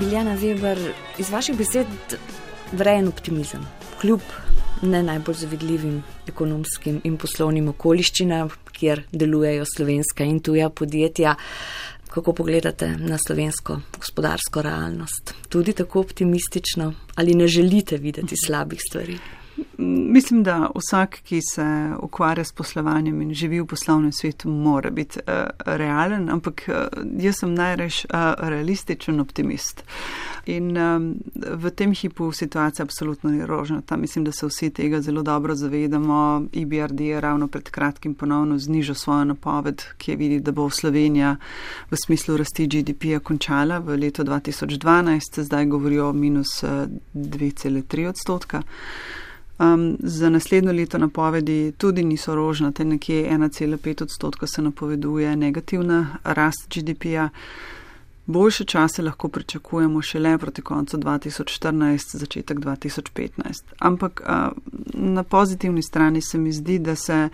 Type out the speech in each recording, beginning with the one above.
Biljana Weber, iz vaših besed vrejen optimizem, kljub ne najbolj zavidljivim ekonomskim in poslovnim okoliščinam, kjer delujejo slovenska in tuja podjetja. Kako pogledate na slovensko gospodarsko realnost? Tudi tako optimistično ali ne želite videti slabih stvari? Mislim, da vsak, ki se ukvarja s poslovanjem in živi v poslovnem svetu, mora biti uh, realen, ampak uh, jaz sem najrež uh, realističen optimist. In um, v tem hipu situacija absolutno ni rožnata. Mislim, da se vsi tega zelo dobro zavedamo. IBRD je ravno pred kratkim ponovno znižal svojo napoved, ki je vidi, da bo Slovenija v smislu rasti GDP-ja končala v letu 2012, zdaj govorijo o minus 2,3 odstotka. Um, za naslednjo leto napovedi tudi niso rožnate, nekje 1,5 odstotka se napoveduje negativna rast GDP-ja. Boljše čase lahko pričakujemo šele proti koncu 2014, začetek 2015. Ampak na pozitivni strani se mi zdi, da se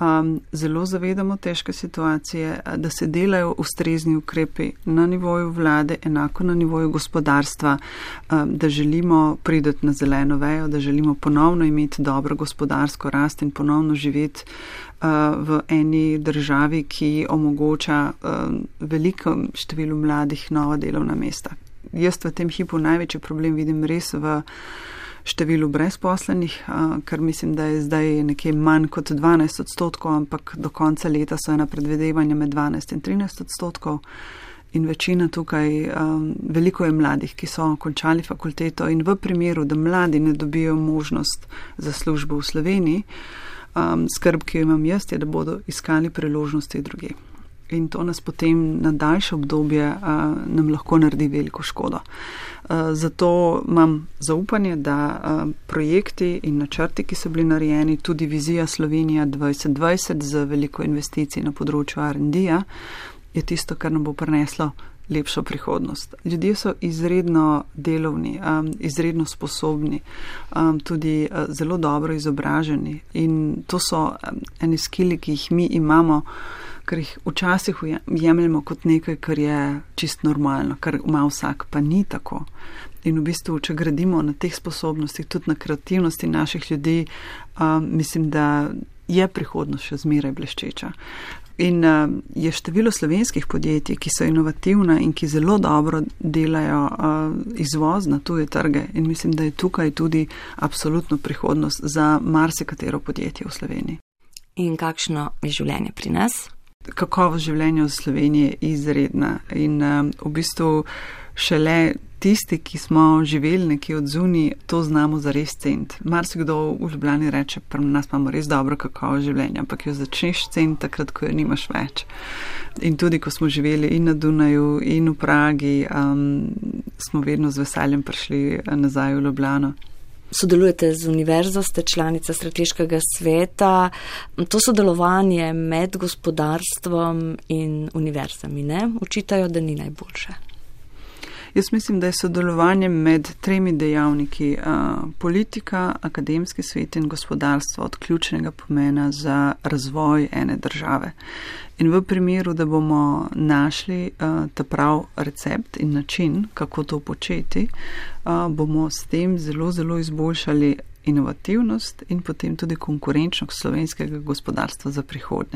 um, zelo zavedamo težke situacije, da se delajo ustrezni ukrepi na nivoju vlade, enako na nivoju gospodarstva, um, da želimo prideti na zeleno vejo, da želimo ponovno imeti dobro gospodarsko rast in ponovno živeti uh, v eni državi, ki omogoča um, veliko številu mladih nova delovna mesta. Jaz v tem hipu največji problem vidim res v številu brezposlenih, kar mislim, da je zdaj nekje manj kot 12 odstotkov, ampak do konca leta so ena predvedevanja med 12 in 13 odstotkov. In večina tukaj, um, veliko je mladih, ki so končali fakulteto in v primeru, da mladi ne dobijo možnost za službo v Sloveniji, um, skrb, ki jo imam jaz, je, da bodo iskali priložnosti druge in to nas potem na daljše obdobje uh, nam lahko naredi veliko škodo. Uh, zato imam zaupanje, da uh, projekti in načrti, ki so bili narejeni, tudi vizija Slovenija 2020 z veliko investicij na področju R&D-ja, je tisto, kar nam bo prineslo lepšo prihodnost. Ljudje so izredno delovni, um, izredno sposobni, um, tudi uh, zelo dobro izobraženi in to so um, eni skili, ki jih mi imamo ker jih včasih jemljemo kot nekaj, kar je čist normalno, kar ima vsak, pa ni tako. In v bistvu, če gradimo na teh sposobnostih, tudi na kreativnosti naših ljudi, um, mislim, da je prihodnost še zmeraj bleščeča. In uh, je število slovenskih podjetij, ki so inovativna in ki zelo dobro delajo uh, izvoz na tuje trge. In mislim, da je tukaj tudi absolutno prihodnost za marsikatero podjetje v Sloveniji. In kakšno je življenje pri nas? Kakovost življenja v Sloveniji izredna in um, v bistvu šele tisti, ki smo živeli nekje od zuni, to znamo za res cent. Marsikdo v Ljubljani reče, pa nas imamo res dobro kakovost življenja, ampak jo začneš cent takrat, ko jo nimaš več. In tudi, ko smo živeli in na Dunaju in v Pragi, um, smo vedno z veseljem prišli nazaj v Ljubljano sodelujete z univerzo, ste članica strateškega sveta. To sodelovanje med gospodarstvom in univerzami ne? učitajo, da ni najboljše. Jaz mislim, da je sodelovanje med tremi dejavniki politika, akademski svet in gospodarstvo od ključnega pomena za razvoj ene države. In v primeru, da bomo našli uh, ta prav recept in način, kako to početi, uh, bomo s tem zelo, zelo izboljšali inovativnost in potem tudi konkurenčnost slovenskega gospodarstva za prihodnje.